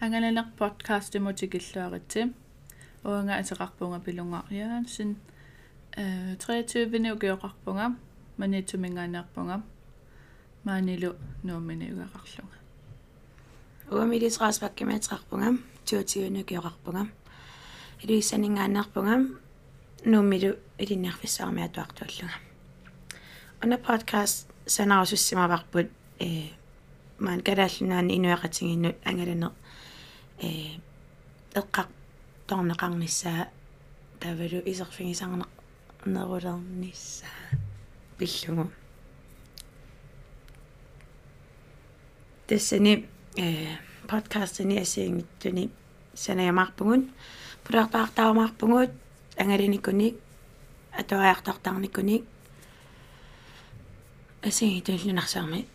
ангаланеq podcast imutiqilluaritsi uanga ateqarpunga pilungaariaan sin э 23 ukiоqarpunga manitumingaanерpunga maanilu nuumini ugeqarlunga uamiliteraaspakkimaateqarpunga 22 ukiоqarpunga илуиссанингаанерpunga nuumilu ilinniarfissaarmiatuartuallunga ona podcast sanarussimavарпут э маан калааллунаани инуақатингиннут ангаланеқ э эққақ торнеқарниссаа тавалу исерфигисарнеқ нерулерниссаа пиллугу тэсэни э подкастни асиингиттуни санаямаарпугун пулаартаартаамаарпугут ангалиникуник атуаартартарникуник асингитуллунарсаарми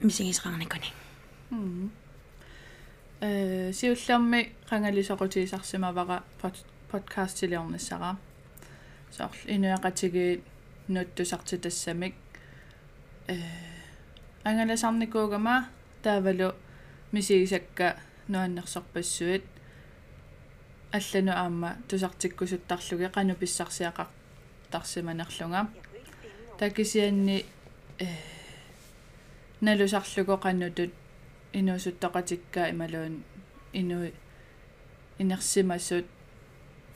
мисигисеқарникуник э сиуллерми qangalisuqutiisarsimavara подкастилиорнассара соор инуяқатиги нуттусарти тассамик э ангаласарникуугама таавалу мисигисакка нуаннерсорпассуит аллану аама тусартиккусуттарлуги кану писсарсиақар тарсиманерлунга такисианни э налусарлуго каннутут инуусуттоqatikka ималуун инуи инерсимасут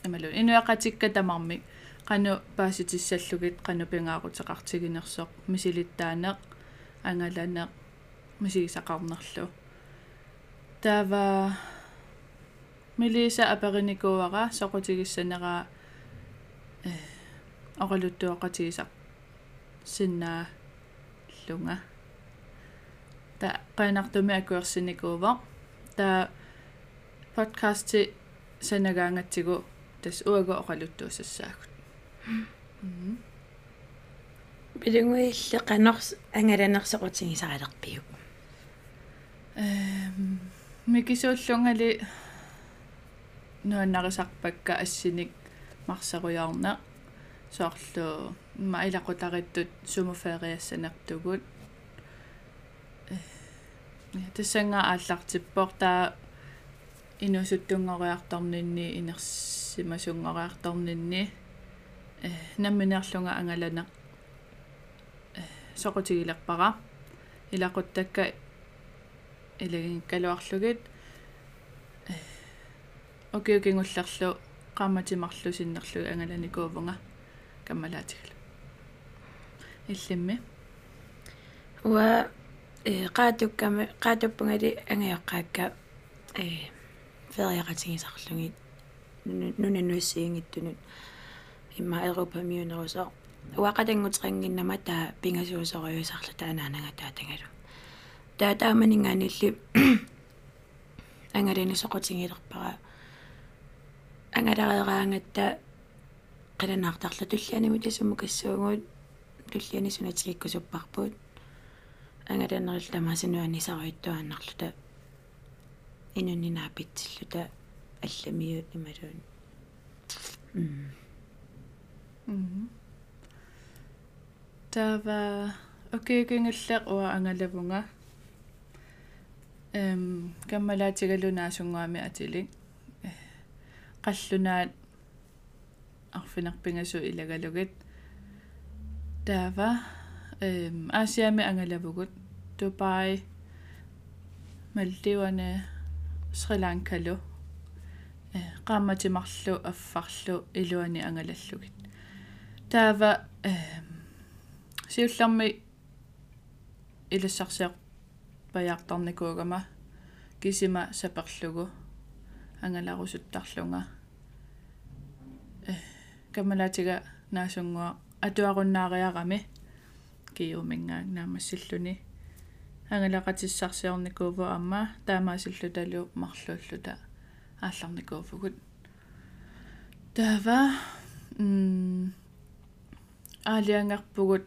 ималуун инуяqatikka тамармик кану пааситиссаллугит кану пингаарутеқартигинерсоқ мисилиттаанеқ ангаланеқ мисигисақарнерлу таава милиса апериникуара соқутигиссанера э оралуттуоқатигисақ синнаа лунга та qanartumi akuersinikууva та подкасти санагаангатсигу тас уага оқалуттуусассаагут билунгуилле qanors ангаланерсоқутигисаралерпиу эм микисууллунгали нуаннарисарпакка ассиник марсеруйаарна соорлу маилақутариттут сумуфериассанертугут тассанга ааллартиппор таа инусуттунгориарторнинни инерсимасунгориарторнинни э намминерлунга ангалана э соқутигилерпара илақуттакка илагин калуарлугит э окиукингуллерлу qaamatimarlu sinnerlu angalaniковунга каммалаатигла иллимми. Уа э qaatukkami qaatuppungali angayoqqaakka э фериақатигисарлугит нунануиссиингиттунут имма европамиунерусо уақатангутерангиннама таа пингасуусориусарлу таанаанага таатангалу таа тааманингаанилли ангалинисоқутингилерпара ангаларераангатта қиланаартарлу туллианими тасумукассуугуут туллиани сунатигиккусуппарпут ангаланерил тамасинуанисаруиттуааннарлута инуннинаапитсиллута алламиут ималуун м тава окейкингаллеқ уа ангалавунга эм каммалаатигалунаасунгуами атилик qallunaat арфинарпингасу илагалугит. Таава эм асиами ангаlavугут Dubai Мальдиване Шри-Ланкалу э qaamatimarlu аффарлу илуани ангалаллугит таава эм сиулларми илассарсиақ паjaartarникуугама кисима саперлугу ангаларусуттарлунга. Э камалаатига наасунгуа атуаруннаариарами киумингаак наамассиллуни ангалақатиссарсиорникуува амма таамаасиллуталу марлууллута аалларникууфгут таава м аалиангарпугут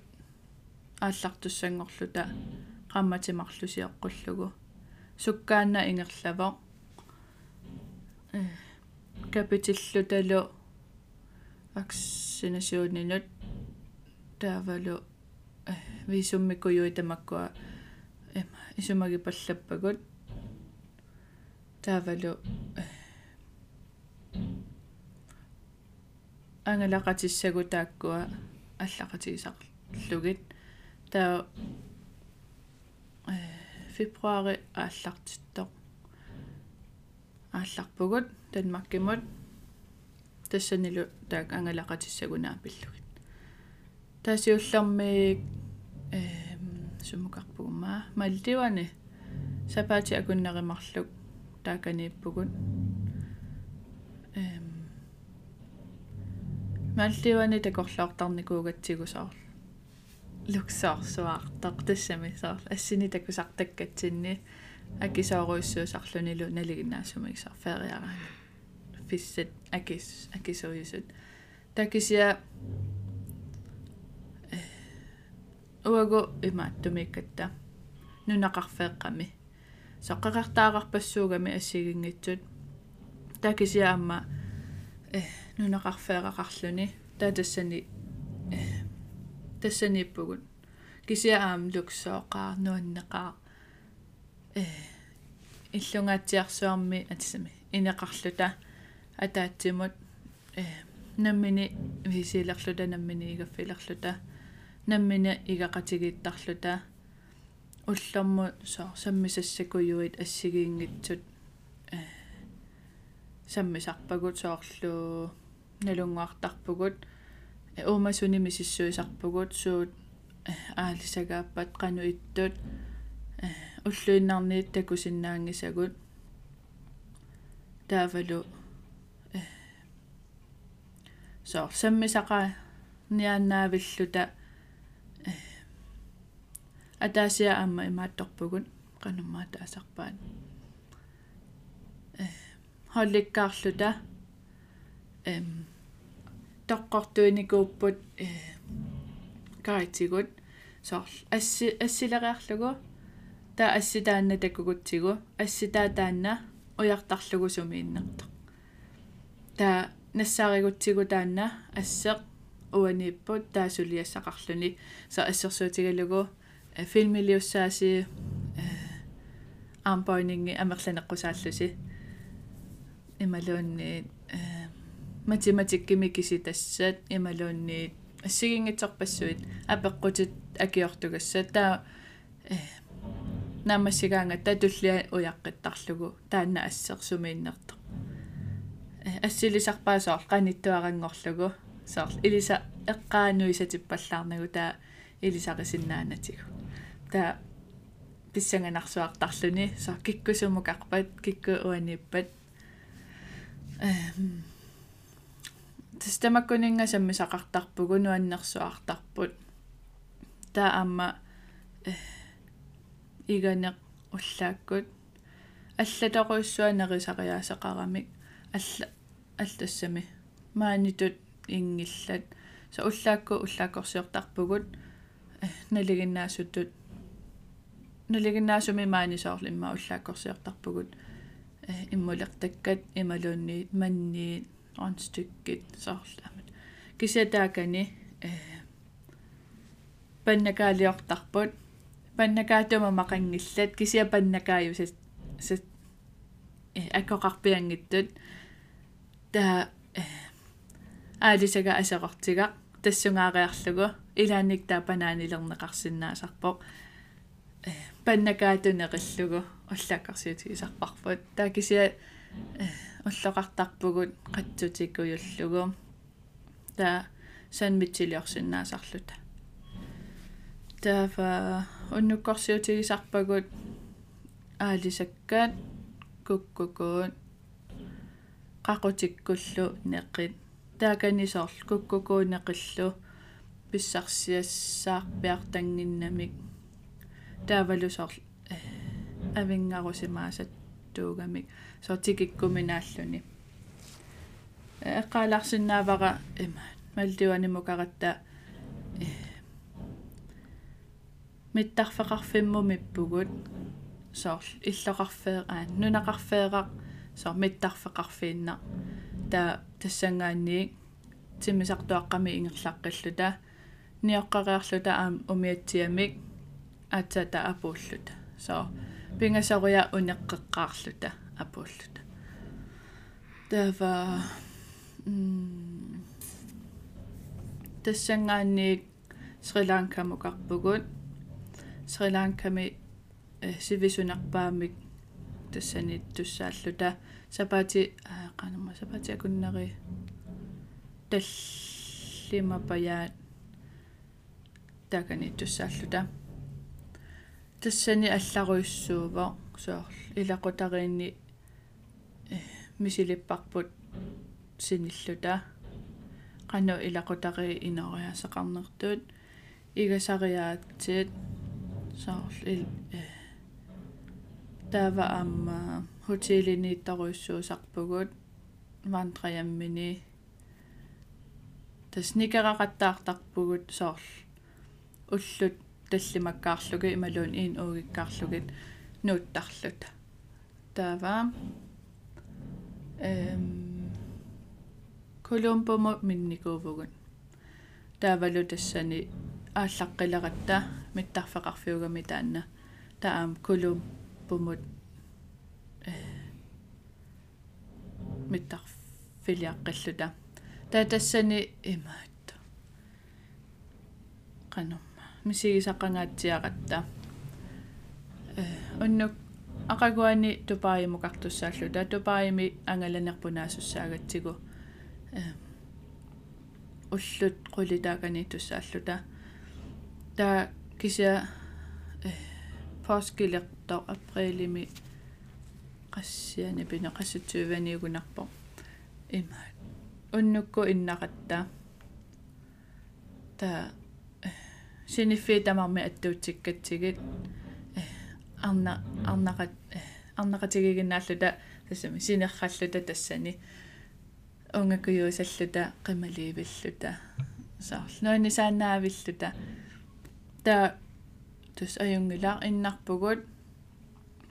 ааллартуссангорлута qammatимарлусиоққуллугу суккаанна ингерлава капитиллуталу аксинасуунинут таавалу висуммикуйуи тамаккуа эма исумаги паллаппагут. Таавалу ангалақатиссагу тааккуа аллақатигисарлугит таа э февруари ааллартиттоқ. Аалларпугут танмаккимут тассанилу таак ангалақатиссагунаа пиллугит. Таасиуллэрмиик э сумукарпугумаа малтивани сапаати акуннеримарлук тааканииппугут эм малтивани такорлоортарникуугатсигусоор луксаарсуаартақ тассами саар ассини такусартаккатсинни акисооруйссуусарлунилу налигинаасумигсаар фериараани фиссат акис акисоюсут такисиа уагу имааттумиккатта нунақарфеэққами соққақартаагарпассуугами ассигингитсут. Такисиа амма э нунақарфеэқақарлүни таатассани э тассаниппугут кисиа аам луксооқаа нуаннеқаа э иллунгаатсиарсуарми атисами. Инеқарлута атаатсимут э наммини висилерлута наммини игаффилерлута наммина игақатигииттарлута уллэрму соо саммисассакуйуит ассигиингитсут э саммисарпагут соорлу налунгуартарпугут уумасуни мисиссуисарпугут суут аалисагааппат кану иттут уллуиннарниит такусиннаангисагут. Таавалу соо саммисаqa нианнаавиллута атаасиа аама имаатторпугут qanummaa таасарпаат э холликкаарлута эм тоққортуиникууппут э каитигут соор асси ассилериарлугу таа асситаанна таккугутсигу асситаа таанна уяртарлугу сумииннертоқ таа нассааригутсигу таанна ассеқ уаниппут таасулиассақарлүни са ассерсуутигалугу филмилиуссааси армпойнинги амерланеққусааллуси ималуунни математиккими киситассат ималуунни ассигингитсорпассуит апеққутит акиортугассат. Таа наммассигаанга татуллиа уяққиттарлугу таанна ассерсумииннертоқ ассилисарпаасоор қаниттуарангорлугу соор илиса эққаануисатиппаллаарнагу таа илисақисиннаанатигу та писсанганарсуартарлүни са киккусумукарпат кикку уаниппат эм. Тестамаккунинга саммисақартарпугу нуаннерсуартарпут та амма иганеқ уллааккут. Аллаторуйссуанерисариаасеқарамик алла аллассами. Маанитут ингиллат. Са уллаакку уллааккорсиортарпугут налигиннаасуттут налигиннаасуми маанисоорлу имма уллааккорсиортарпугут иммулертаккат ималуунни манни онстуккит соорлаамат кисятаакани э паннакаалиортарпут паннакаатума мақангиллат кисия паннакааю сат сат э аккоқарпиангиттут таа аалисага асеқортига тассунгаариарлугу илааник таапанаанилернеқарсинаасарпоқ паннакаатунеқиллугу уллааккарсиутигисарпарпут таа кисиа уллоқартарпугут қатсутиккуйуллугу таа санмитсилиорсинаасарлута таафа уннуккорсиутигисарпагут аалисаккаат куккукуут qaqutikkуллу неққит. Тааканисоорлу куккукуунеқиллу писсарсиассаарпиартангиннамик. Таавалусоор авингарусимаасат туугамик сортикиккуминааллуни эққаларсинаавара има малдиуанимукаратта миттарфеқарфиммумиппугут соор иллоқарфеэ аа нунақарфеэрақ соор миттарфеқарфиинна таа тассангаанниик тимисартуаққами ингерлаққиллута ниоққариарлута аам умиатсиамик атсата апууллута соо пингасаруя унеққеққаарлута апууллута таава м тассангаанниик сриланкамукарпугут сриланками сивисунарпаамик тассани туссааллута сапаати qanuma сапаати акуннари таллимапаяат такани туссааллута тассани алларуйссуувоо соорл илақутариинни мисилиппарпут синиллута. Qanu ilaqutari inoriasaqarnertuut игасариаатсиит соорл ил таава аама хотелинииттаруйссуусарпугут вантраяммини тасникерақаттаартарпугут соорл уллут таллимаккаарлуги ималуун иин уугиккаарлугит нууттарлута таава эм колумбомо минникуувгун таавалу тассани ааллаққилератта миттарфеқарфиугами таанна таам колумбомут э миттарфилиаққиллута таа тассани имаатта канумма мисигисаққангаатсиақатта э оннук акагуани тупаимукартуссааллута тупаими ангаланерпунаасуссаагатсигу уллут qulitaakani tussaalluta та кися паскилертоо априлими qassiani pina qassutsuivaniugunarpo има уннукку иннақатта. Та синиффи тамарми аттуутсиккатсигит арна арнақат арнақатигигиннааллута тассами синерраллута тассани. Унгакуйуусаллута qimaliivillута саарл нуани саанаавиллута таа тус аюнгилаа иннарпугут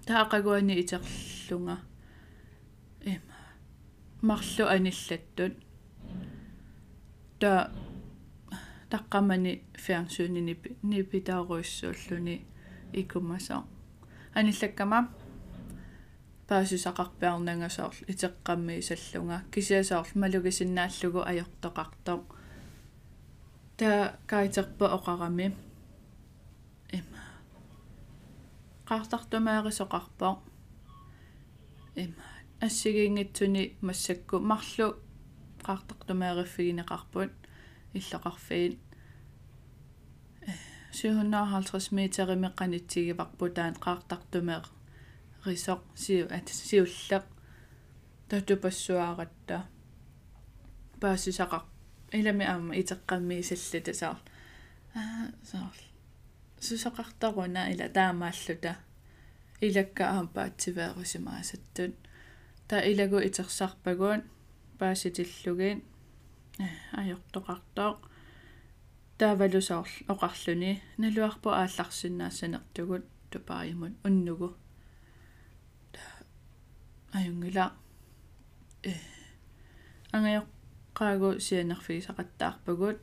таақагуани итерлунга эма марлу аниллаттут. Таа таққамани фиарсуунини нипитааруиссууллуни икумасаа. Аниллаккама паасусақарпиарнангасоорл итеққамми исаллунга. Кисиасоорл малугисиннааллугу ajortoqartoq таа кайтерпа оқарами? Има. Qaartartumaarisоqarpo има. Ассигиингитсуни массакку марлу qaartartumaaриффигинеқарпут иллоқарфиит 750 метеримеққанитсигиварпутаан qaartartumeeq рисоq сиу ат сиуллеq татупассуааратта паассисақар илами аама итеққамми исаллута саар. Аа саар. Сусақартаруна ила таамааллута. Илакка аам паатсивеерусимаасаттут та илагу итерсарпагуун пааситиллугин ajortoqartoq таавалусаарл оқарлүни налуарпу аалларсиннаассанертугут тупааимут уннугу. Аюнгила. Э ангайоққаагу сианерфигисақаттаарпагут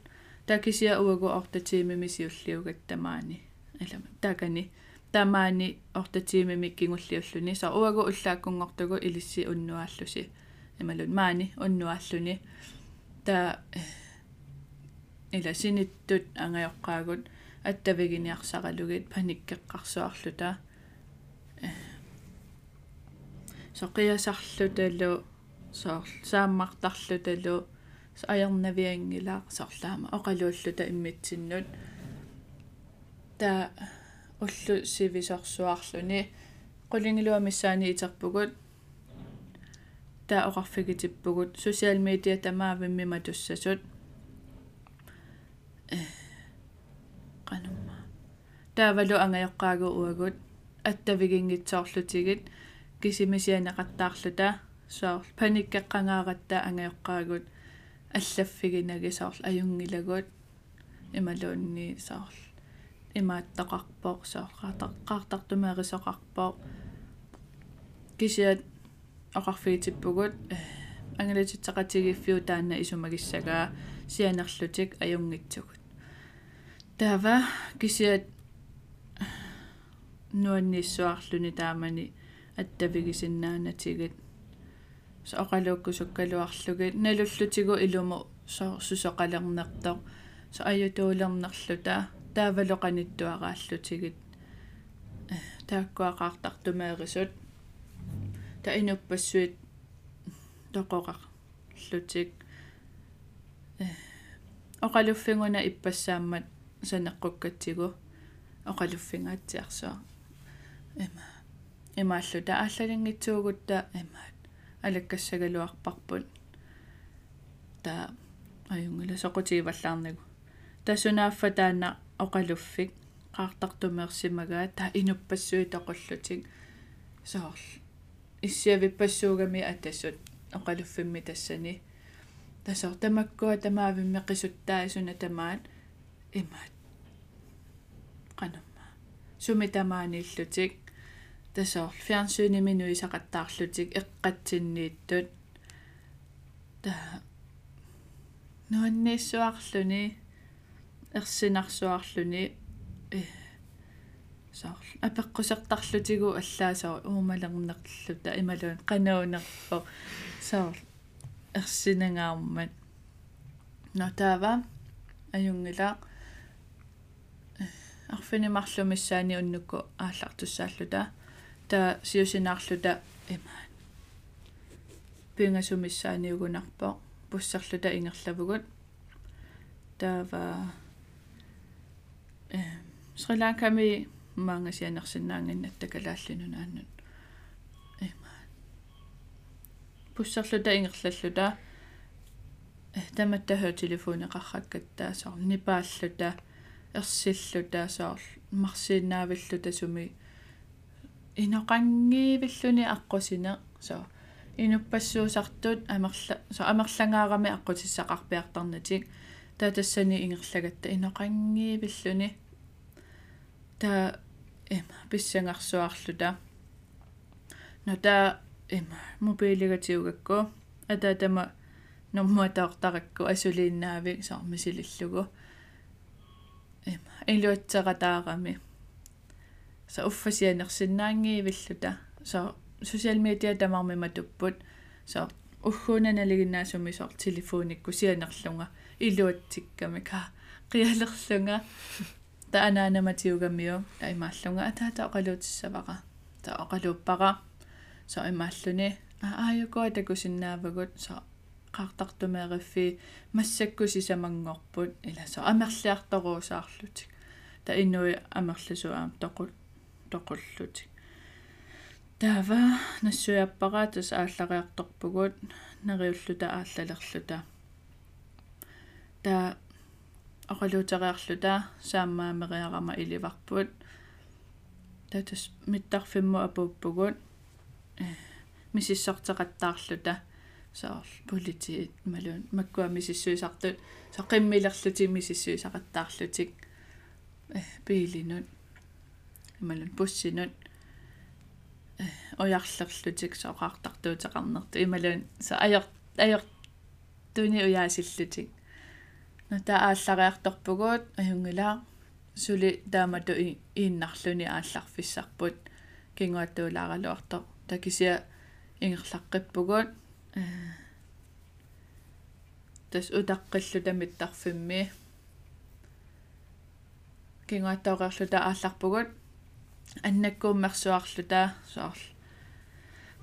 такисиа уагу ортатиимими сиуллиугаттамаани. Алама такани. Тамаани ортатиимими кигуллиуллуни. Са уагу уллааккунгортугу илисси уннуааллуси. Ималун маани уннуааллуни та ила синиттут ангайоққаагут аттавигиниарсаралугит паниккеққарсуарлута соқиасарлуталу соор сааммартарлуталу аярнавиангилаа соорлаама оқалууллута иммитсиннут. Та уллу сивисорсуарлуни qulingluamissaani iterpugут та оқарфигитиппугут социал медиа тамаавиммима туссасут э qanumma таавалу ангайоққаагу уагут аттавигингитсоорлутигит кисимисианеқаттаарлута соор паниккеққангааратта ангайоққаагут аллаффигинаги соор аюнгилагут ималуунни соор имааттақарпоқ соор qaartartumaarisоқарпоқ кисиат оқарфигитиппугут ангалатитсақатигиффиу таанна исумагиссагаа сианерлутик аюнгитсугут таава кисиат нуанниссуарлуни таамани аттавигисиннаанатигит. Со оқалууккусуккалуарлугит налуллутигу илуму со сусоқалернертоқ со аютуулернерлута таавалоқаниттуарааллутигит тааккуақаартартумаарисут та инуппассуит тоқоқарлутик оқалуффингуна иппассааммат санеққуккатсигу. Оқалуффингаатсиарсуа има имааллута ааллалингитсуугутта имаат алаккассагалуарпарпут та аюнгила соқутигиваллаарнагу тасунааффа таана оқалуффик qaartartumeersimagaa ta inuppassui toqullutik soorl иссиавиппассуугами атассут оқалуффимми тассани. Тасор тамаккуа тамаавимми qisuttaasuna tamaat имаат. Qanamma суми тамаанииллутик тасоор фиарнсууними нуисақаттаарлутик эққатсиннииттут та нуанниссуарлүни ерсинарсуарлүни э соор апеққусертарлутигу аллаасаа уумалернерлута ималуун канаунерпо соор ерсинангаармат нотава аюнгила арфинимарлумиссаани уннукку ааллартуссааллута та сиусинаарлута имаан. Пингасумиссааниугунарпо пуссарлута ингерлавгут таава э Шри-Ланками маангасианерсинаангиннат такалааллинунааннут имаан пуссарлута ингерлаллута. Э таматтахаа телефонеқарраккаттаасоор нипааллута ерсиллута соор марсииннаавиллута суми. Иноқангиивиллуни аққусине со инуппассуусартут амерла со амерлангаарами аққутиссақарпиартарнатик та тассани ингерлагатта. Иноқангиивиллуни та эма писсангарсуарлута нота эма мобилигатиугакку ата тама нормуатаортаракку асулииннаавик сармисилиллугу эма илуатсератаарами са уффасианерсиннаангиивиллута са social media тамарми матуппут. Са уггуунаналигиннаасуми сор телефоникку сианерлунга. Илуатсикками ка қиалерлунга та анаанаматиугамиу таймааллунга атаата оқалуутиссаваqa та оқалууппара са имааллуни ааюкуа такусиннаавагут са qaartartumeeriffi массаккусисамангорпут иласо амерлиарторуусаарлутик та иннуи амерласуаам тоқул тоқуллутик. Таава нассуяппара тас ааллариарторпугут нериуллута ааллалерлута. Та оқалуутериарлута саамаамериарама иливарпут татас миттарфимму апууппугут э мисиссортеқаттаарлута соор полити малуун маккуа мисиссуисартут соқиммилерлути мисиссуисақаттаарлутик э пиилинут малун пуссинут э оярлерлутик соқартартуутеқарнерту ималуун са аёр аёр туни уяасиллутик ната ааллариарторпугуут аюнгилаа сули таамату ииннарлуни аалларфиссарпут кингуаттуулааралуарто такисиа ингерлаққиппугуут тас утаққиллу тамиттарфимми кингуаттаоқерлута аалларпугут аннаккууммерсуарлута соорл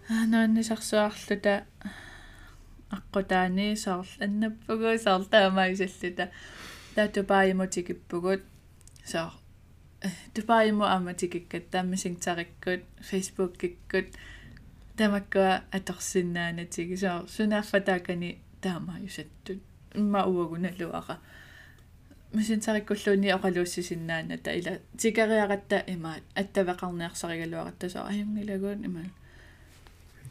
анааннисарсуарлута аққутаани соорл аннаппугу соорл таамаисаллута таатупааимутикиппугут соор тупааиму аматикиккат тааммисингтариккут фейсбуккиккут тамаккуа аторсиннаанатиги соо сунааффатаакани таамааюсаттут имма уагуналуара мисинсариккуллуни оқалууссисиннаанната ила тикариаратта имаат аттавеқарниарсаригалуаратта соо аюнгилагуун имаа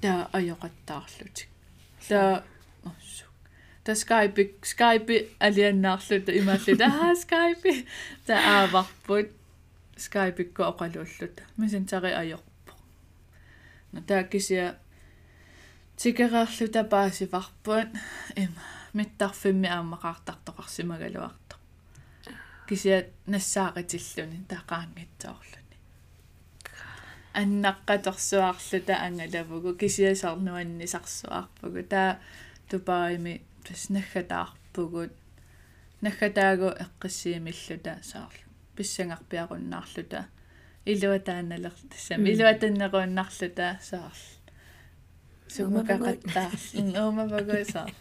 таа аёқаттаарлутик таа оссу та скайпи скайпи алианнаарлута имааллута аа скайпи та ааварпут скайпикку оқалууллута мисинсари аёқ тааккисиа тикераарлута паасиварпуат има миттарфимми ааммақартартоқарсимагалуарто кисиа нассаақатиллуни таақаангитсоорлуни аннаққаторсуарлута ангалавгу кисиасарнуаннисарсуарпугу таа тупарими тас наггатаарпугут наггатаагу эққиссиимиллута саарл писсангарпиақуннаарлута илуатааналер тассам илуатаннерууннарлута саарл сумакақаттаа уумавагуисаа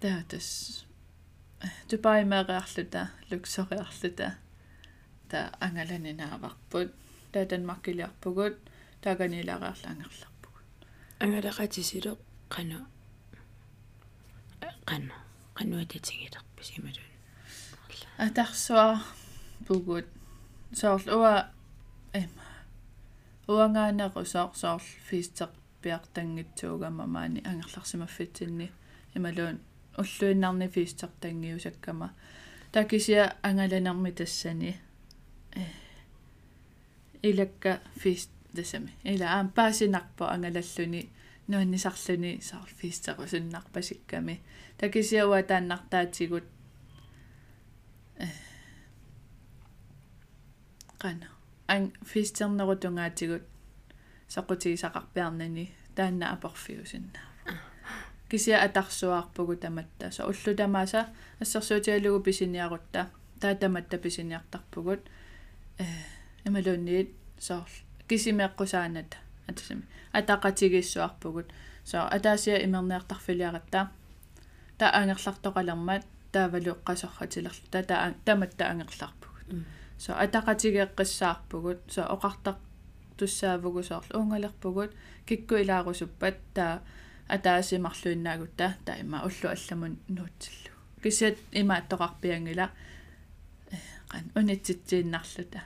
таатас тупаимеэриарлута луксориарлута та ангаланинааварпут таа танмаркилиарпугут тааганилаариарлаангерларпугут ангалақатисиле қана қана қануататингилерпис ималун атарсуа пугут соорл уа эма уангаанеру соор соорл фистер пиартангитсуугама маани ангерларсимаффитсинни ималуун уллуиннарни фистер тангиусаккама такисиа ангаланерми тассани илакка фист тасами ила аам паасинарпо ангалаллуни нуаннисарлуни саар фистеру суннарпасикками такисиауа тааннартаатигут qana ан фистернерутунгаатигут сақутигисақарпиарнани таанна апорфиусиннаа кися атарсуаарпугу таматта со уллу тамааса ассерсуутиалугу писиниарутта таатаматта писиниартарпугут э эмалуунниит соор кисимеэккусааната атасами атақатигиссуарпугут. Со атаасиа имернеартарфилиаратта та ангерлартоқалермат таавалу қасорратилерлу та таматта ангерларпугут. So атақатигеэққиссаарпугут so оқартақ туссаавгу соорлу уунгалерпугут кикку илаарусуппат таа атаасимарлуиннаагутта таа има уллу алламун нуутсиллу. Кисат има тоқарпиангила qan unitsitsииннарлута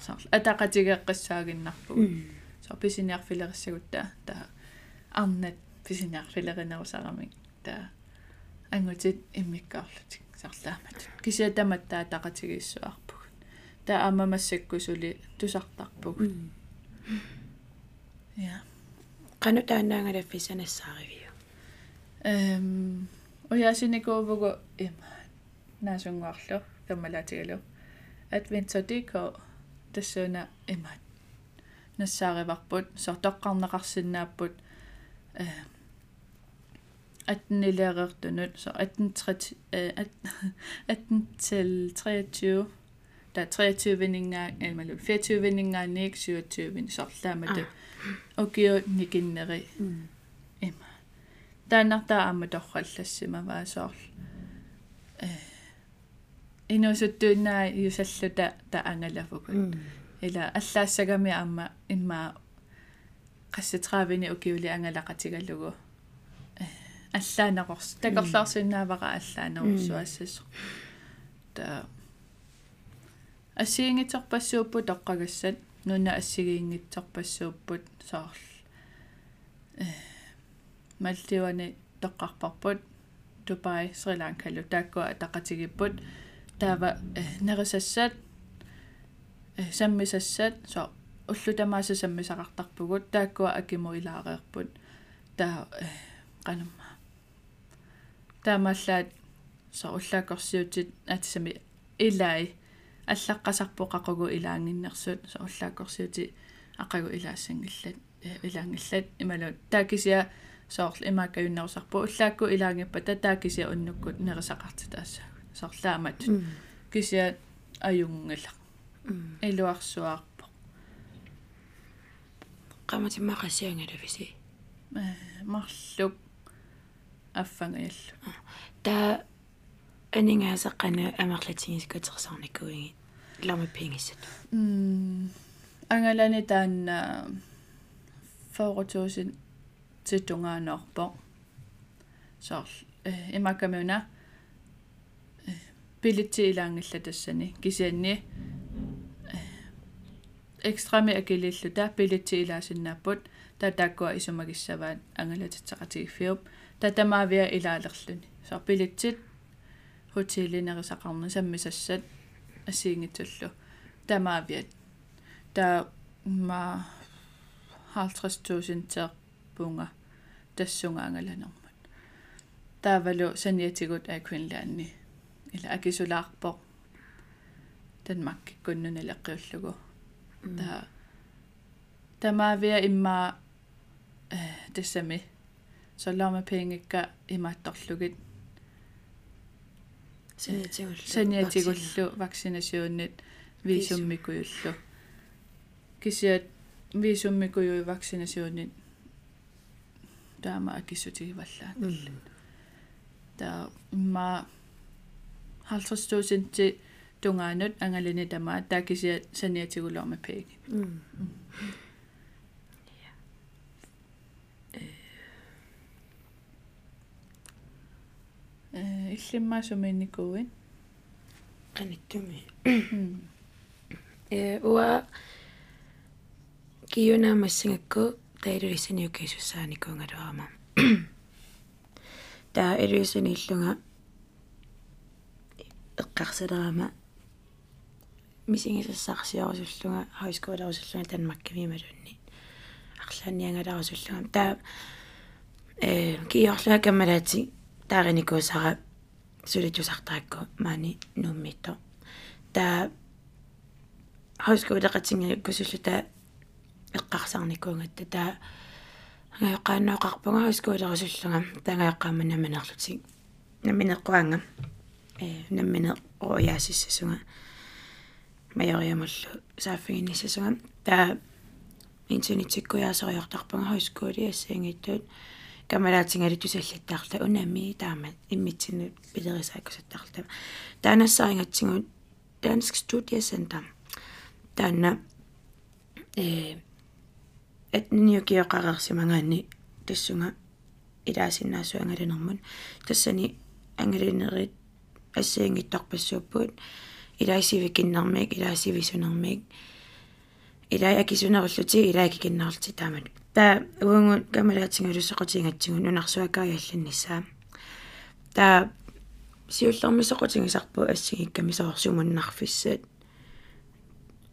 соорлу атақатигеэққиссаагиннарпугут so писиниарфилериссагутта таа арнат писиниарфилеринерусарамик таа ангутит иммиккаарлутик сарлаамат. Кисиатаматтаа тақатигиссуарпу та аммамассаккусули тусартарпугут я qanu taannaangalaffi sanassaaривиу эм оясиникуувгу има наасунгуарлу каммалаатигалу adventure.dk тассуна имат нассаариварпут сортоққарнеқарсинааппут э атнилеэртунут så 18 18 til 23 der er 23 vindinger, eller 24 vindinger, nik 27 vindinger, så lad det. Og giver nikinneri. Emma. Tänä tämä tohkallassa vaan så. Inusuttuunna Jusalluta ta angalafukut. Ila allaassagami amma imma qassitraavini ukiuli angalaqatigallugu. Allaaneqors. Takorlaarsinnaavara allaaneqorsuassas. Ta ассиингитсорпассууппут тоққагассат нуна ассигиингитсорпассууппут саарл малтивани тоққарпарпут Dubai Sri Lanka лу тааккуа тақатигиппут таава нерисассат э саммисассат со уллу тамааса саммисақартарпугут тааккуа акиму илаареерпут таа канамма таамааллаат со уллаакорсиутит атсами илай аллаққасарпоқақугу илаангиннэрсут соорлааккорсиути ақагу илаассангиллат илаангиллат. Ималу таакисиа соорл имааккаюннерусарпу уллаакку илаангиппа татаакисиа уннуккут нерисақарти таассаагут соорлаамат кисиа аюнгала илуарсуаарпо qamatimmaqassiangalafisi марлук аффангаяллу та анингаасаққана амерлатингискатерсарникуиги лама пингиссат м ангалани таанна форутуусин титунгаанорпо соор э имакамуна билити илаангилла тассани кисианни экстрами акилиллута билити илаасиннааппут татааккуа исумагиссаваат ангалатитсақатигиффиуп татамаавиа илаалерлүни соор билитсит хотелинерисақарна саммисассат ассиингитсуллу тамаавиат та ма 50000 тер пунга тассунгаангаланермат таавалу саниатигут аквинлаанни ила акисулаарпо танмакки куннуналеққиуллугу та тамаавиа иммаа э тассами соллаама пингикка имаатторлугит саниатигуллу саниатигуллу вакцинасиуннит висуммикуйуллу кисиат висуммикуйуи вакцинасиуннит таама акиссутигиваллаа таа имма 50000 тунгаанут ангалини тамаа таакисиат саниатигулуарма пиги э иллиммаасуминникуин qaниттуми э уа киюнаамассангакку таилулиссаниуккисуссааникуунгалуарама таа элуиссаниллунга эққарсалерама мисингисассаарсиорусуллунга хайскуулерусуллунга танмаккимималунни арлааниангаларусуллунга таа э киорлаа каммалаати таариникуусара сулитусартаакку маани нуммитто. Таа хайскуулеқатинга кусуллута эққарсаарникуунгатта таа ангайоққааннооқарпунга хайскуулерусуллунга таангайоққаама наминерлутик наминеққуанга э наммине рояасиссасунга маёриамуллу сааффигинниссасунга таа интунитиккуяасориортарпунга хайскуули ассаангиттуут камалаатинgali тусаллаттаарла унами таамат иммитсину пилерисааккусаттаарла таанассаарингатсигут Dansk Studiecenter таана э этниукиоқарерсимагаани тассунга илаасиннаасуангалинермун тассани ангалинерит ассаангиттарпассууппут илаа акисунеруллути илааки киннерлти таамат таа уангу камалаатингалуссоқутингатсигун унарсуакариалланнissaа таа сиуллэрмисоқутингисарпу ассигикками соорсумуннарфиссаат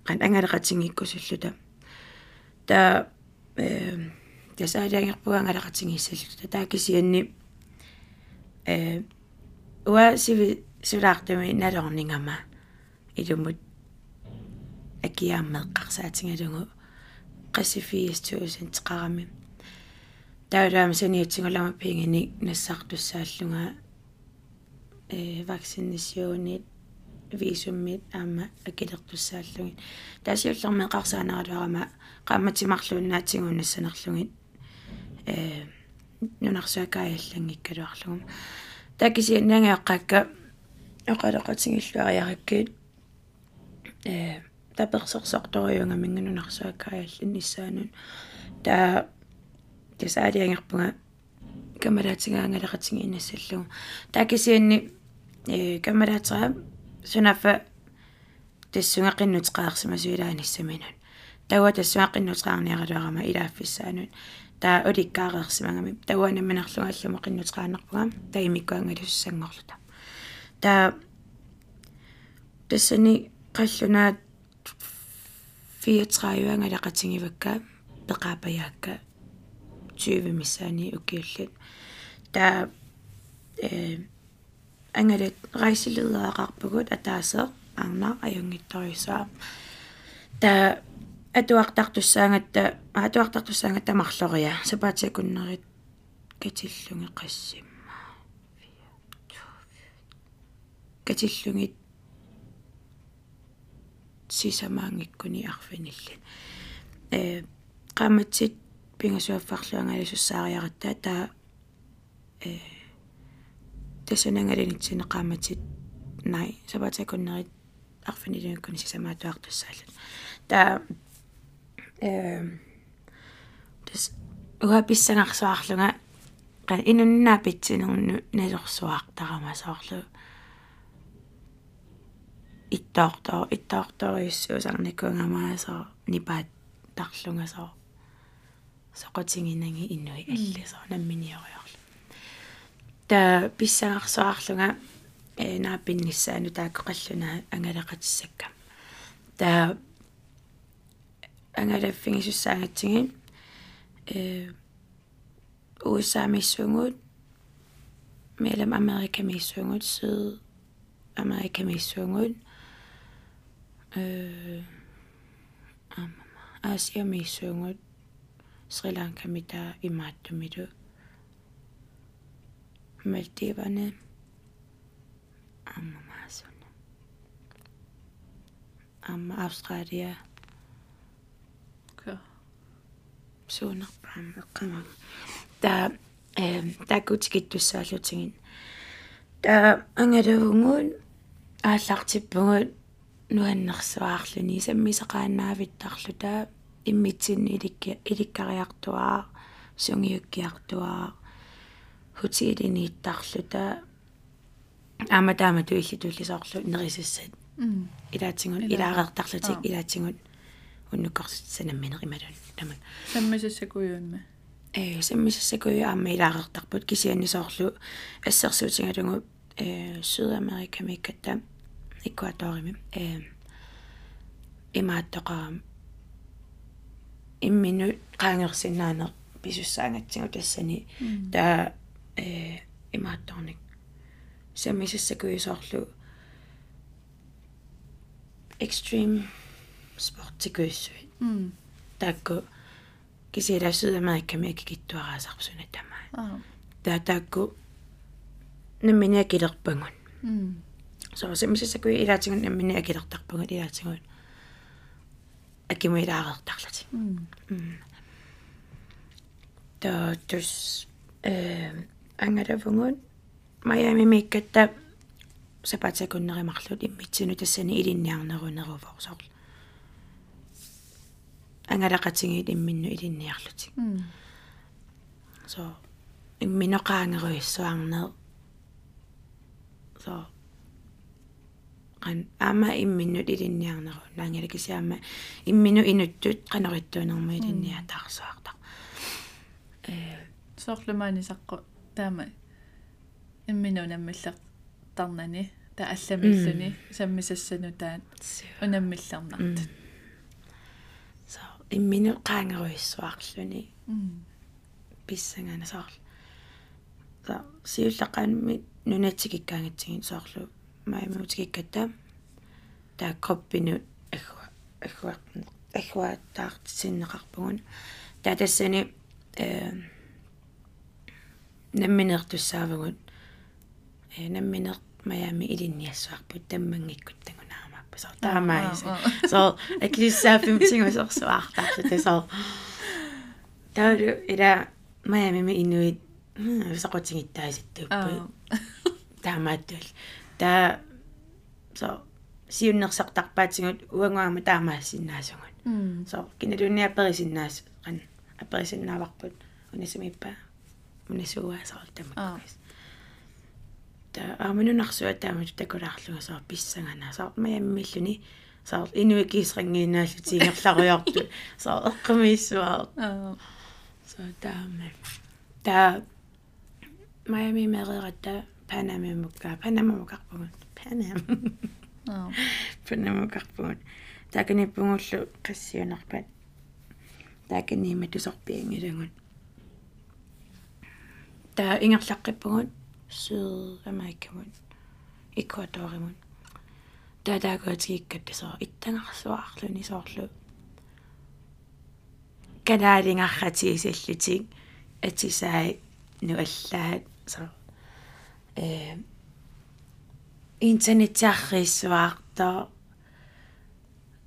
qan angalaqatingikkusulluta таа э тасаалиангерпугангалaqatingissalluta таакисианни э уа сиви сулаартами налорнингама илумут акиааммеққарсаатингалугу qassifiistuusin teqarami таулаама саниатсингулама пингини нассартуссааллунга э вакцинасионит висуммит аама акилертуссааллугит таасиуллерме қарсаанаалуарама qaammatимарлууннаатсигун нассанерлугит э нунарсуакааллангиккалуарлугум такиси нангеэққакка оқалеқатингиллуариараккит э таперсерсорториунга мингунунарсуаккааллин ниссаанун таа тасаалиангерпунга камалаатингаангалеқатинги инассаллугу такисианни э камалаатера сунафа тассунгақиннутеқарсима суилааниссаминун тауа тассуақиннутеқарниаралуарама илааффиссаанун таа уликкаарерсимагами тауанаминерлунгаллума qinnuteqaannerpunga таимиккуангалуссангорлута таа тассани қаллунаат 34 лақатингивакка пеқаапаяакка 20 миссаани укиуллут таа э ангалат райсилераақарпагут атаасеэ арна аюнгитторюсаа таа атуартартуссаангатта атуартартуссаангатта марлориа сапаатикуннерит катиллунги qaссимма катиллунгит сисамаангиккуни арфиниллат э qamatsit пингасуаффарлуангалисуссаариаратта таа э тасанангалинитсина qamatsit най сапаатикуннерит арфинилунгкуни сисамаатуартуссаалат таа э тэс уаписсангарсуарлунга qa инуннаа питсинерну налерсуаартарамасоорлу иттаортоо иттаорториуссуусарникунгамаасоо нипаат тарлунгасоо соқотингинанги иннуи аллисоо намминиориорлу та писсангарсуарлунга э нааппинниссаану тааккоқаллуна ангалақатиссакка та ангалаффигисуссаагатсигин э USA миссунгут мелам Америка миссунгут сид Америка миссунгут э аасиамииссуунгут Sri Lanka мита имааттумилу Мальдиване амма маасуна амма Австралия ка суунерпаама эққама та э такутикиттуссаалутигин та ангалуунгуун ааллартиппугут нуаннерсуаарлүни саммисақаанаавиттарлу таа иммитсин иликки иликкариартуаа сунгиуккиартуаа хутиилинииттарлу таа аама таама туилли туллисоорлу нерисассат илаатингут илаареэртарлутик илаатингут уннуккарсанамминер ималун тамак саммисассакуйуунма э саммисассакуйу аама илаареэртарпут кисианнисоорлу ассерсуутингалугу э Сydамерика миккатта экваторими э имааттоqaam иммину qaangersinnaane писуссаангатсигу тассани таа э имаатторник саммисассакуйусоорлу extreme спортикуиссуи таакку кисила Сydамерика миккиттуараасарпсуна тамаа. Таа таакку намминиа килерпангун so саммисассакуи илаатигун намминиа килертарпангун илаатигун акимуилаареэртарлати та тус э ангаравгун Miami миккатта сапатакуннеримарлут иммитсину тассани илинниарнерунерувоорсоор ангалақатингит имминну илинниарлутик so имминоқаангеруиссуарнер so qan ama imminnu ilinniarneru naangalakisiaama imminu inuttut qanerittuunermu ilinniataarsuartaq э соорлумаани саққу таама иммину наммиллер тарнани та алламиллуни саммисассану таат унаммиллернартут so imminu qaangeruissuарлүни писсангана соорлу so сиуллаққаанми нунатсикиккаангатсигин соорлу маимуутикикката таа кроппину аггуа аггуа аггуааттаартисиннеқарпугун таа тассани э намминертуссаавагут э намминер маями илинниассуарпут таммангиккут тагунаамаппа соо таамаис соо аккисаафим тингусерсуаартарлу тасоо таа ила маями ми инуит сақутингиттааситтууппу таамааттуал таа со сиуннерсартарпаатингут уангуама таамаассиннаасугут со киналуниа перисиннаас кан аперисиннааварпут унисимиппа унисуаасаар тамаккис та аминунарсуа таамат такулаарлуга соо писсагана соо маяммиллуни соо инуикисрингиинааллу тигерларуйорту соо эққамииссуаа соо таама та Miami мерерата Panama mukka Panama mukkarpugun Panama. Аа. Panama mukkarpugun таканиппунгуллу qassiunarpat тааканиима тусорпиангилагун таа ингерлаққиппугут сyd америкамут экваторимут таа таагуатигиккат соо иттангарсуаарлуни соорлу. Канаалингарратигисаллутик атисаи нуаллаат. соо э интернетиарриссуаарта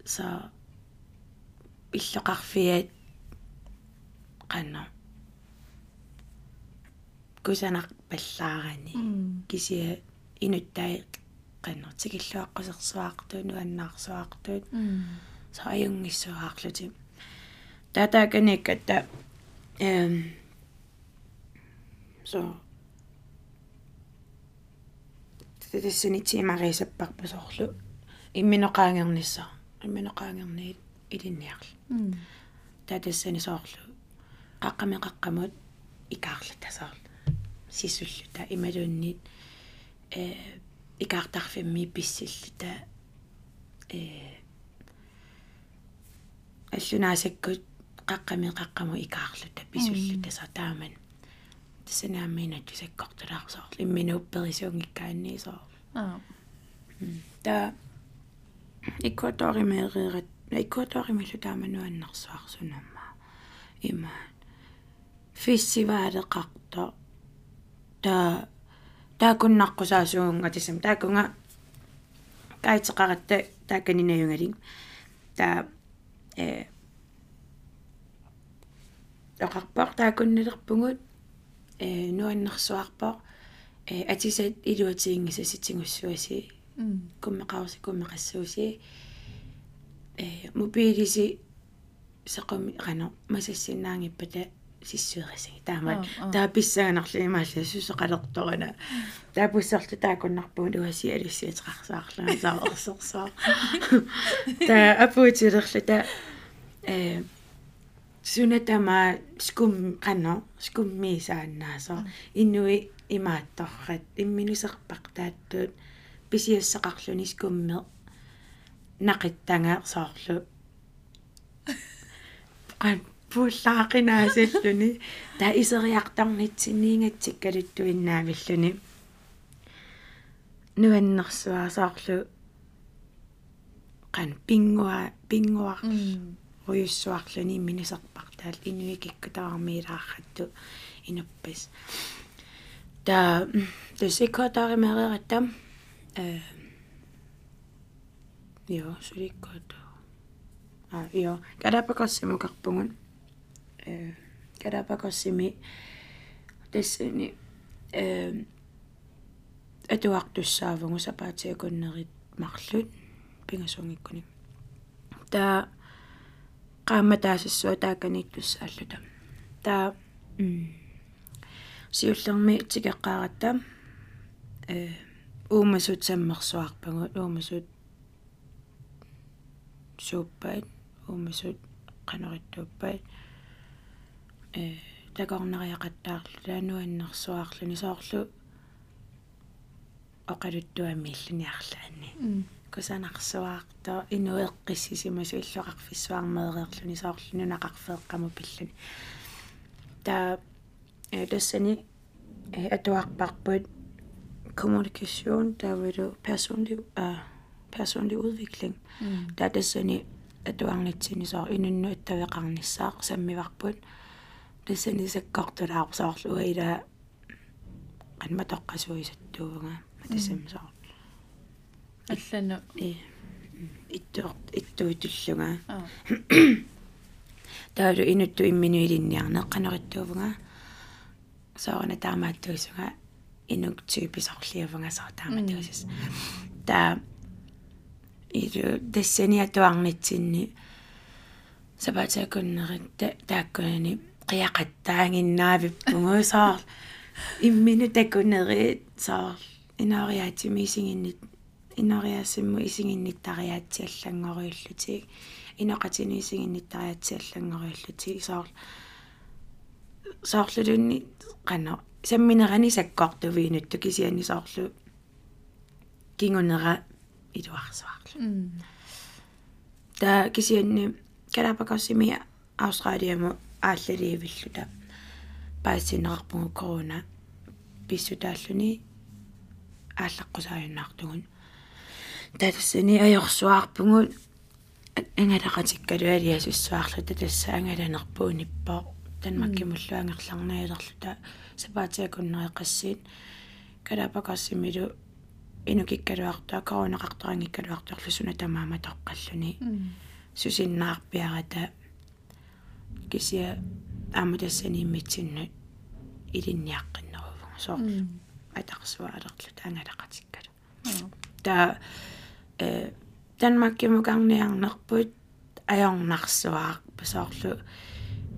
са иллоқарфиат қанна кусанақ паллаарани кисия инуттай қаннертикиллуаққусерсуаартуут нуаннаарсуаартуут са аюнгиссуаарлути татаканикката эм so тэтэсэни тимарисаппарпусоорлу имминоqaангернisса имминоqaангерниит илинниарлу. Татэсэни соорлу qaqameqaqqamut икаарлатасаарлу сисуллута ималуунниит э икаартарфимми писсиллута э аллунаасаккут qaqameqaqqamu икаарлута писуллута сатааман тасанааммина тусаккортулаарсоор имминуупперисуунгиккаанниисоор аа та экваторимеерерат найкуатоаримиллу таамануаннэрсуарсунамма имаан фиссиваалеқарто таа таакуннарқусаасуунга тисам таакунга каитеқаратта тааканинаюнгалин таа э оқарпар таакуннилерпугут э нуаннэрсуарпар э атисат илуатиингиса ситингуссуаси куммеқарси куммеқассууси э мобилиси сақами қано масассиннаангиппата сиссуерисаги таамат тааписсаганарлу имаалла сусеқалерторина таапуссерлу таакуннарпуу луаси алиссиатеқарсаарлуна таорсерсаа та апуутилерлу та э сунатама скум қано скуммисааннаасо иннуи имаатторрат имминусерпақ тааттуут писиассақарлуни скумме нақиттангаа соорлу ан пуллаақинаасиллуни та исериартарнитсиниингатсик калуттуиннаавиллуни нуаннэрсуаа соорлу qan pingua pinguar уйуссуарлуни минисерпартаал инуикиккутаармиилаарратту инуппас та тусиккотааримерератам э jo sulikkoto а jo калапакассимукарпугун э калапакассими тассани э атуартуссаавгу сапаатиакуннерит марлут. Пингасунгиккуни. Та qaamataasissua taakaniittussaallута таа сиуллерми тикеққааратта э уумасут саммерсуарпагу уумасут сууппаат уумасут qanorittuppat э такорнериақаттаарлу таануаннерсуаарлуни соорлу оқалуттуамииллуниарлаани кусанарсуаарто инуэққиссисимасу иллоқарфиссуармеэреерлүни соорлуни нақарфеэққаму пиллани та э тассани э атуарпарпут kommunikation der vil du personlig uh, personlig udvikling der тассани атуарнитсини соо инунну аттавеқарнissaaq саммиварпут. Тассани саккортулаарсоорлу уила анматоққасуисаттуунга тассамсоо аллану. И иттуор иттуитуллунга таалу инутту имминуилинниарне канериттуувнга саана таамааттуисунга инук тyyписорлиавнга саа таамааттуисас та илу тассани атуарнитсинни сабатаакуннерит тааккунани қиақаттаангиннаавиппугу саар иммину такунери саар инариаатимисингиннит инариаасимму исигинниттариаатсиаллангориуллутиг иноқатини исигинниттариаатсиаллангориуллутиг соор соорлулунни қано самминерани саккортувиинутту кисиани соорлу кингунера илуарсуарлу та кисианни калапакассими аустралиаму ааллаливиллута паасинеқарпугу корона писсутааллуни ааллаққусааюннаартугун тассани аёрсуаарпугут ангалақатиккалуалиасуссуарлута тасса ангаланерпууниппоо танмаккимуллуангерларнаилерлута сапаатиакуннериқассиит калапакассимилу инукиккалуартаа коронеқарторангиккалуарторлусуна тамаама тоққаллуни сусиннаарпиарата кисия аамутассанииммитсиннут илинниаққиннеруву соо атарсуаалерлут ангалақатиккалу та э танмаккимукарниарнерпут аёрнарсуаа пасоорлу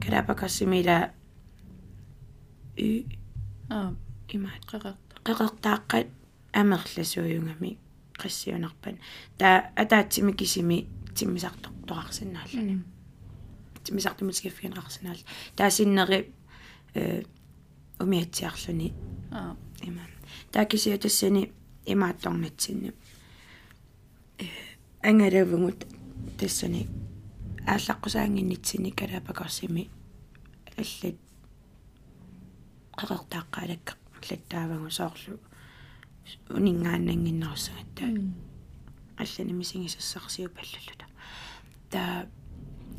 калапакассимила и а имаат. Қеқарта qeqertaaqat амерласуйунгами qassiunarpan та атаатсими кисими тиммисарторторарсинааллани тиммисартумутигиффиинеқарсинаал таасиннери э умиатсиарлуни. А. Има таакисиа тассани имаатторнатсинни ангалавгут тассани ааллаққусаангиннитсини калаапакорсими аллат qeqertaaqaalakka латтаавагу соорлу унингааннангиннерусагатта аллани мисигисассарсиу паллуллута та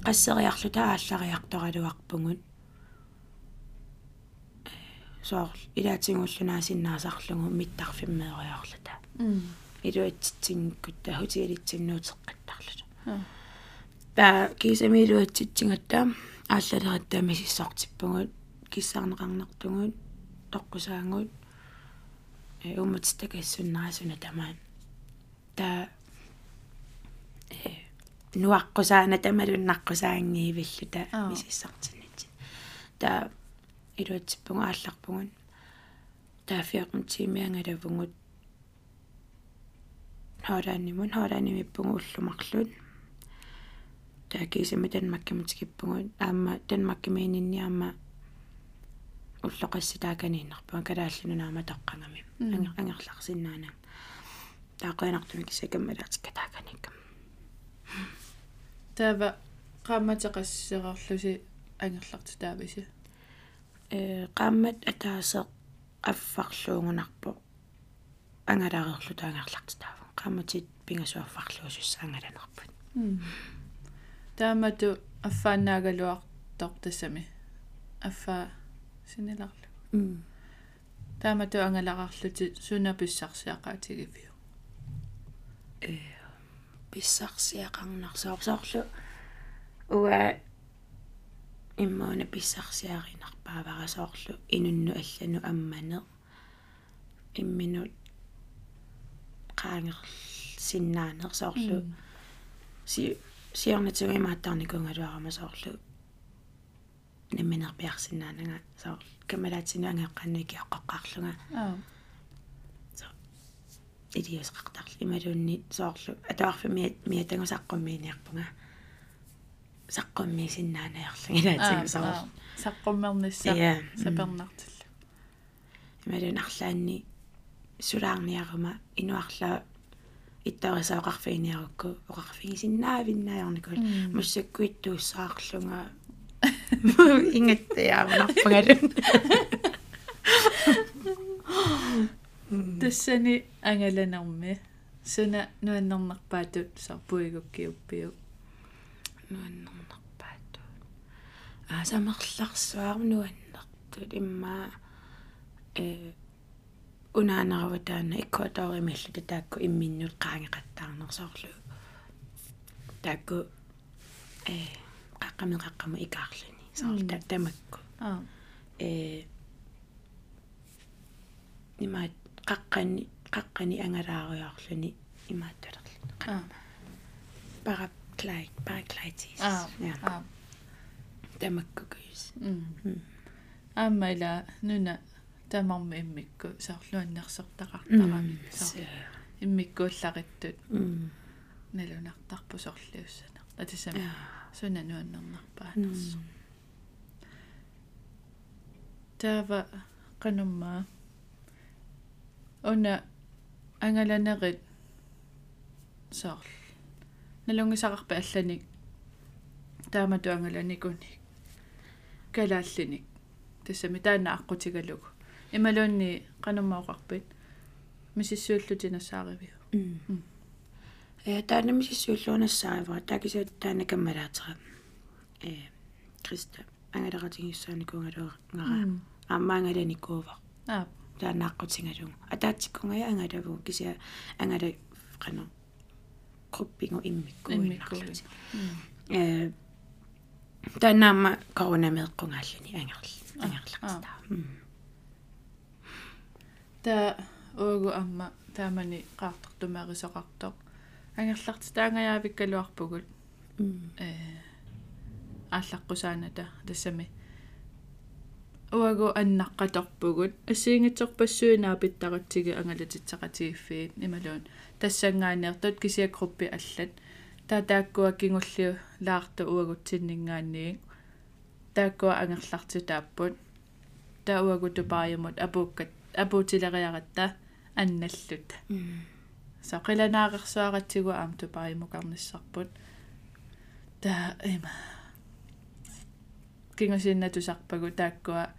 qasseriarlu taallariartoraluarpungut soorl ilaatiнгуллунаасиннаасарлугу миттарфиммеериарлута илуатситсингккут хутигалитсиннуутеққаттарлута та кисамилуатситсингатта ааллалератта мисиссортиппугут киссаарнеқарнартугут тоққусаангут э умматстакассуннарасуна тамаа та э нуаққусаана тамалуннаққусаангиивиллута мисиссартиннати та илуатсиппугу аалларпугун таафиақун тимиангаlavungut хаарааннимун хаарааннимиппугу уллумарлут таакисами танмаккамутикиппугут аама танмаккамиининниарма уллоқасси тааканииннарпуга калааллунунаама тоққангами ангерларсиннаана таақуинартуми кисакаммалаатикка тааканиккам таава ангерларту таависи э qaammat атаасеқ аффарлуугунарпо ангалаарерлу таангерларту таава qaammatит пингасуаффарлуусусса ангаланерпут таамату аффааннаагалуартор тассами аффа синеларлу таамату ангаларарлути суна писсарсиақаатигивиу э писсарсиақарнарсаорсоорлу уа иммаана писсарсиаринарпааварасоорлу инунну аллану аммане имминут qaangер синнаанерсоорлу си сиорнатуги мааттарникунгалуарамасоорлу намминерпиарсинаанага соор камалаатсину ангеққанники аққаққарлунга аа идиусеқартарли ималуунни соорлу атуарфи миа миатангусаққуммииниарпунга саққумми синнаанаерлу илаатига соор саққуммернисса сапернартилла ималуун арлаанни сулаарниарума инуарлаа иттарисаоқарфииниарукку оқарфигисиннаавиннаажорникул массаккуиттууссаарлунга ингаттаярнарпагалун тассани ангаланарми суна нуаннернарпаатут сарпуигуккиуппиу нуаннернарпаатут аа самерларсуару нуаннертут имма э унаанераватаана иккуатаоримиллута таакку имминнут qaangeqattaarnersooрлу таакку э qaqqameqaqqamu ikaarluni. Soorta tamakku. Аа э имаат qaqqani qaqqani angalaarujaarluni имаатталерлу аа para kleitis аа аа tamakkukuis м аммала нуна тамарми иммикку соорлуаннерсертақартарами соор иммиккууллариттут м налунартарпу сорлиуссана атисами суна нуаннернарпаанерсу таава канумма уна ангаланерит соор налунгисақарпа алланик таамату ангаланикуни калааллиник тассами таана аққутигалугу ималуунни кануммаоқарпит мисиссууллутинассааривиу м. Э таанамисиссууллуунассаавара таакисаат таана каммалаатера э криста ангалератигиссааникунгалуа аммаангаланикуува аа таанааққутингалугу атаатсиккунгая ангалаву кися ангала қано группингу иммикку иммикку э танаама коронамеэққунгааллани ангерл ангерлартаа та уугу амма таамани qaartortumaarisoqartoq ангерларти таангаyaавиккалуарпугут э ааллаққусааната тассами. Уагу аннаққаторпугут ассиингитсорпассуинаа питтаратсиги ангалатитсақатигиффиит ималуун. Тассангааниартут кисиа группи аллат. Таа тааккуа кингуллиу лаарта уагутсиннингаанниги тааккуа ангерларти тааппут таа уагу тупааймут апууккат апуутилериаратта анналлут. Сақиланаарерсуаратсигу аам тупааймукарниссарпут таа има кингасиннатусарпагу тааккуа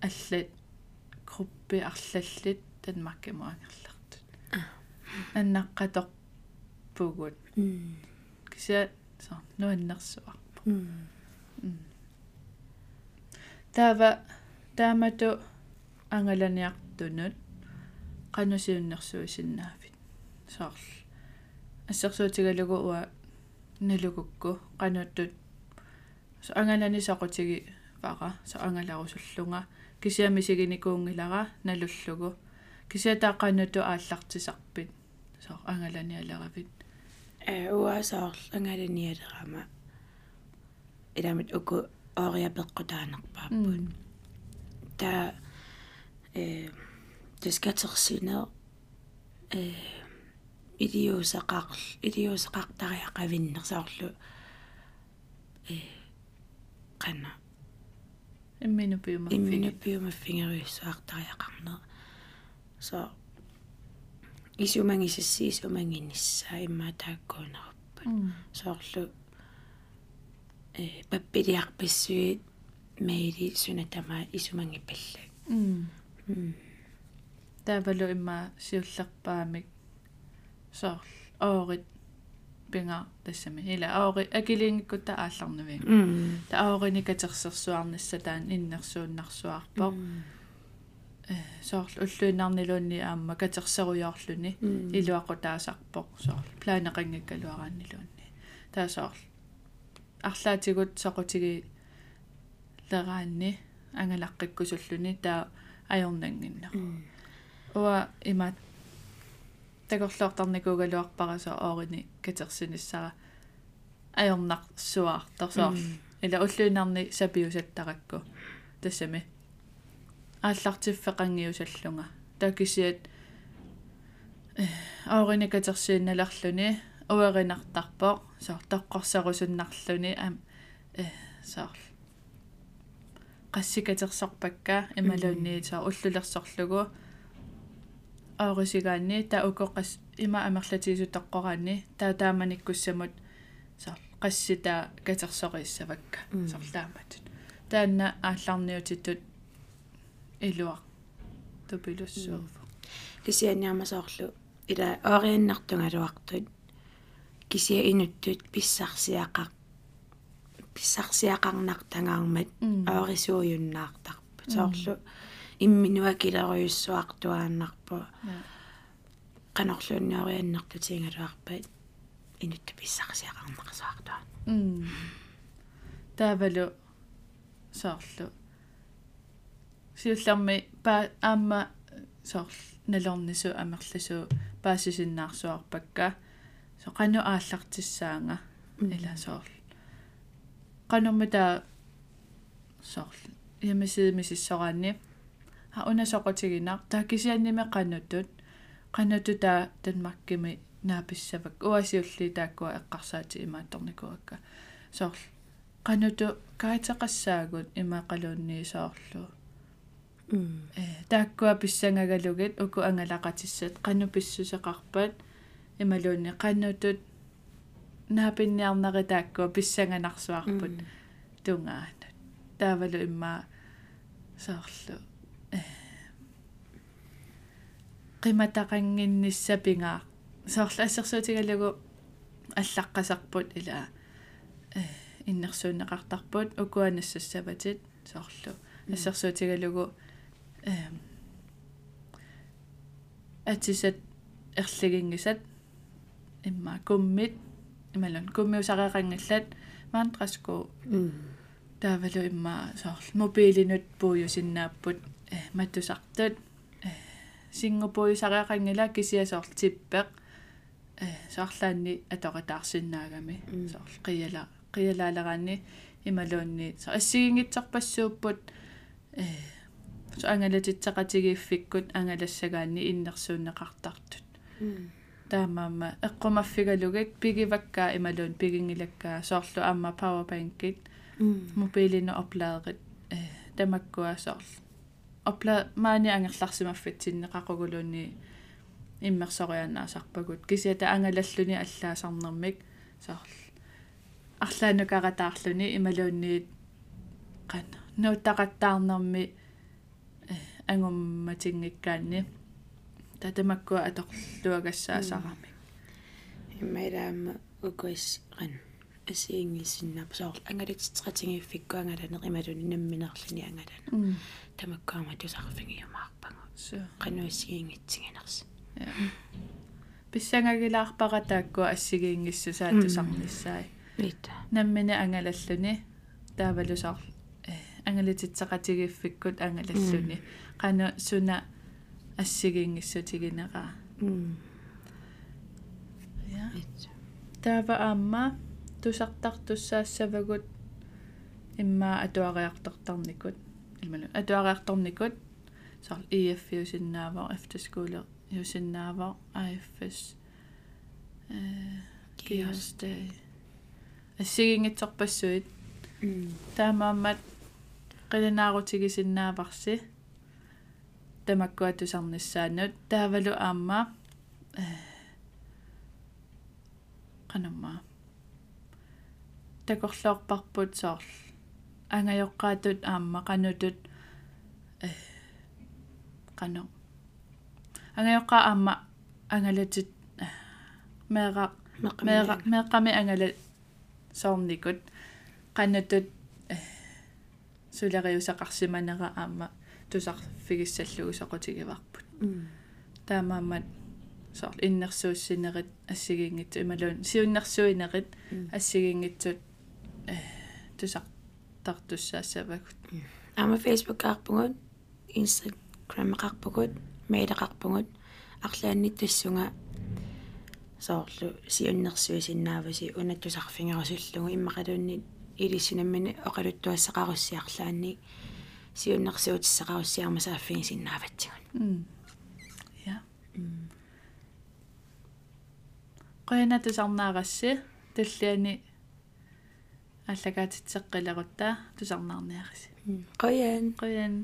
аллат группи арлаллит танмаккимуангерлартут аннаққаторпугут. Кися so nuannersuar м таава таамату ангаланиартунут qanusиуннэрсуисиннаафит саарл ассерсуутигалугу уа налугукку qanуттут со ангалани сақутиги пара со ангаларусуллунга кисиамисигиникуунгилара налуллугу. Кисиатааққануту ааллартисарпит. Со ангалани алеравит э уасаарл ангаланиалерама иламит уку ориапеққутаанерпааппут та э тискатерсинер э идиусақарл идиусақартариақавиннерсаарлу э қана имминупиума имминупиумаффингеруиссуартариақарнер со исумангисасси исумангинисса имма тааккуунеруппа соорлу э паппилиарписсуит мейли сунатама исумангипалла м таавалу имма сиуллерпаамик соор оорит пинга тассами. Ила аори акилингиккута аалларнавиг та аорини катерсерсуарнасса таан иннерсууннарсуарпо э соор уллуинарнилуунни аама катерсеруйоорлуни илуақутаасарпо соор плаанеқингиккалуарааннилуунни таа соор арлаатигут соқутиги лераанни ангалаққиккусуллуни таа ajornanginna уа имаат такорлуартарникуугалуарпарасо оорини катерсинissara ajornarsuaartorsoor ила уллуинарни сапиусаттаракку. Тассами. Ааллартиффеқангиусаллунга. Такисиат аорини катерсиинналарлуни уеринартарпо соор тоққорсарусуннарлуни ам э соор qassikatersorpakka saa ullulерсорлугу аорисигаанни та укоққас има амерлатигисутоққораанни таа тааманиккуссамут саар qassita катерсорииссавакка сорлааматут таанна аалларниутиттут илуа тупилуссуурфу кисианиамасоорлу ила орианнартунгалуартут кисия инуттут писсарсиақақ писсарсиақарнартангаармат аорисууюннаартарпа соорлу имминуа килеруйуссуартуааннарпу канорлуунниорианнартутингалуарпат инутта писсарсиақарнарсуартуан м таавалу соорлу. Сиулларми па аама соорл налорнису амерласу паасисиннаарсуарпакка соқану ааллартиссаанга ила соорлу qanumata sorl ямисиимисиссораанни а унасоқутигинаар таакисианниме qanutut. Qanatuta танмаркими нааписсавак уасиулли тааккуа эққарсаати имаатторникуакка сорл qanutу каатеқассаагут имаақалуунни соорлу э тааккуа писсангагалугит уку ангалақатиссат qanu писсусеқарпат ималуунни qanutut наапинниарнеритааккуа писсанганарсуарпут тунгаанут таавалу имма соорлу э qimataqqanginnissapigaa soorla ассерсуутигалугу аллаққасарпут ила э иннерсуунеқартарпут укуанассассаватит соорлу ассерсуутигалугу атисат ерлигингисат имма куммит ималун куммиусареқангаллат маантраску таавалу имма соорлу мобилинут пууюсиннааппут э маттусартут э сингапуисареқангила кисиасоорл типпеқ э соорлаанни аторитаарсиннаагами соорлу қияла қиялаалераанни ималуунни. Со ассигингитсарпассууппут э со ангалатитсақатигииффиккут ангалассагаанни иннерсууннеқартартут таамаама. Эққумаффигалугит пигиваккаа ималуун пигингилаккаа соорлу аама пауэрбанкит. Мобилино оплаерит э тамаккуа соорлу. Опла маани ангерларсимаффит синнеқақугулуунни иммерсорианаасарпагут кисиата ангалаллуни аллаасарнэрмик соорлу. Арлаанукаратаарлуни ималуунниит қана нуутақаттаарнэрми э ангумматингиккаанни татамаккуа аторлуагассаасарами иммаилаама укуис qan асиингиссиннаап соор ангалититсеқатингиффикку ангаланеқ ималуни намминерлини ангалана м тамаккаама тусарфингиумаарпага so qannuassigiingitsinginers ja писсангагилаарпара тааккуа ассигиингиссу саатусарниссаи вита наммина ангалаллуни таавалусаар ангалититсеқатигиффиккут ангалаллуни. Қана суна ассигиингиссутигинераа м ja вита таава аама тусартартуссаассавагут иммаа атуариартартарникут ималу атуариарторникут саар EF юсиннааваа efter skole юсиннааваа IFS э киостэй ассигингитсорпассуит м таамааммат qilinaarutigisinnaavарси тамаккуатусарниссаанут таавалу аама э qanamma такорлоорпарпут соор ангайоққаатут аама qanutut э qano ангайоққа аама ангалатит меэра меэра меэққами ангала. Соорникут qanutut сулериусақарсиманера аама тусарфигиссаллугу соқутигиварпут м. Таамаамат соор иннерсууссинерит ассигингитсу ималуун сиуннерсуинерит ассигингитсут э тусартартуссаассавагут ама фейсбук аарпугут инстаграм аарпугут мейл аарпугут арлааннит тассунга соорлу сиуннерсуисиннааваси унаттусарфингерусуллугу иммакалуунни илиссинаммини оқалуттуассақаруссиарлаанни сиуннерсуутиссақаруссиарма сааффигисиннааватсигун м я qoyana tusarnaagassi таллиани аллагаатитсеққилерутта тусарнаарниарisi qoyan qoyan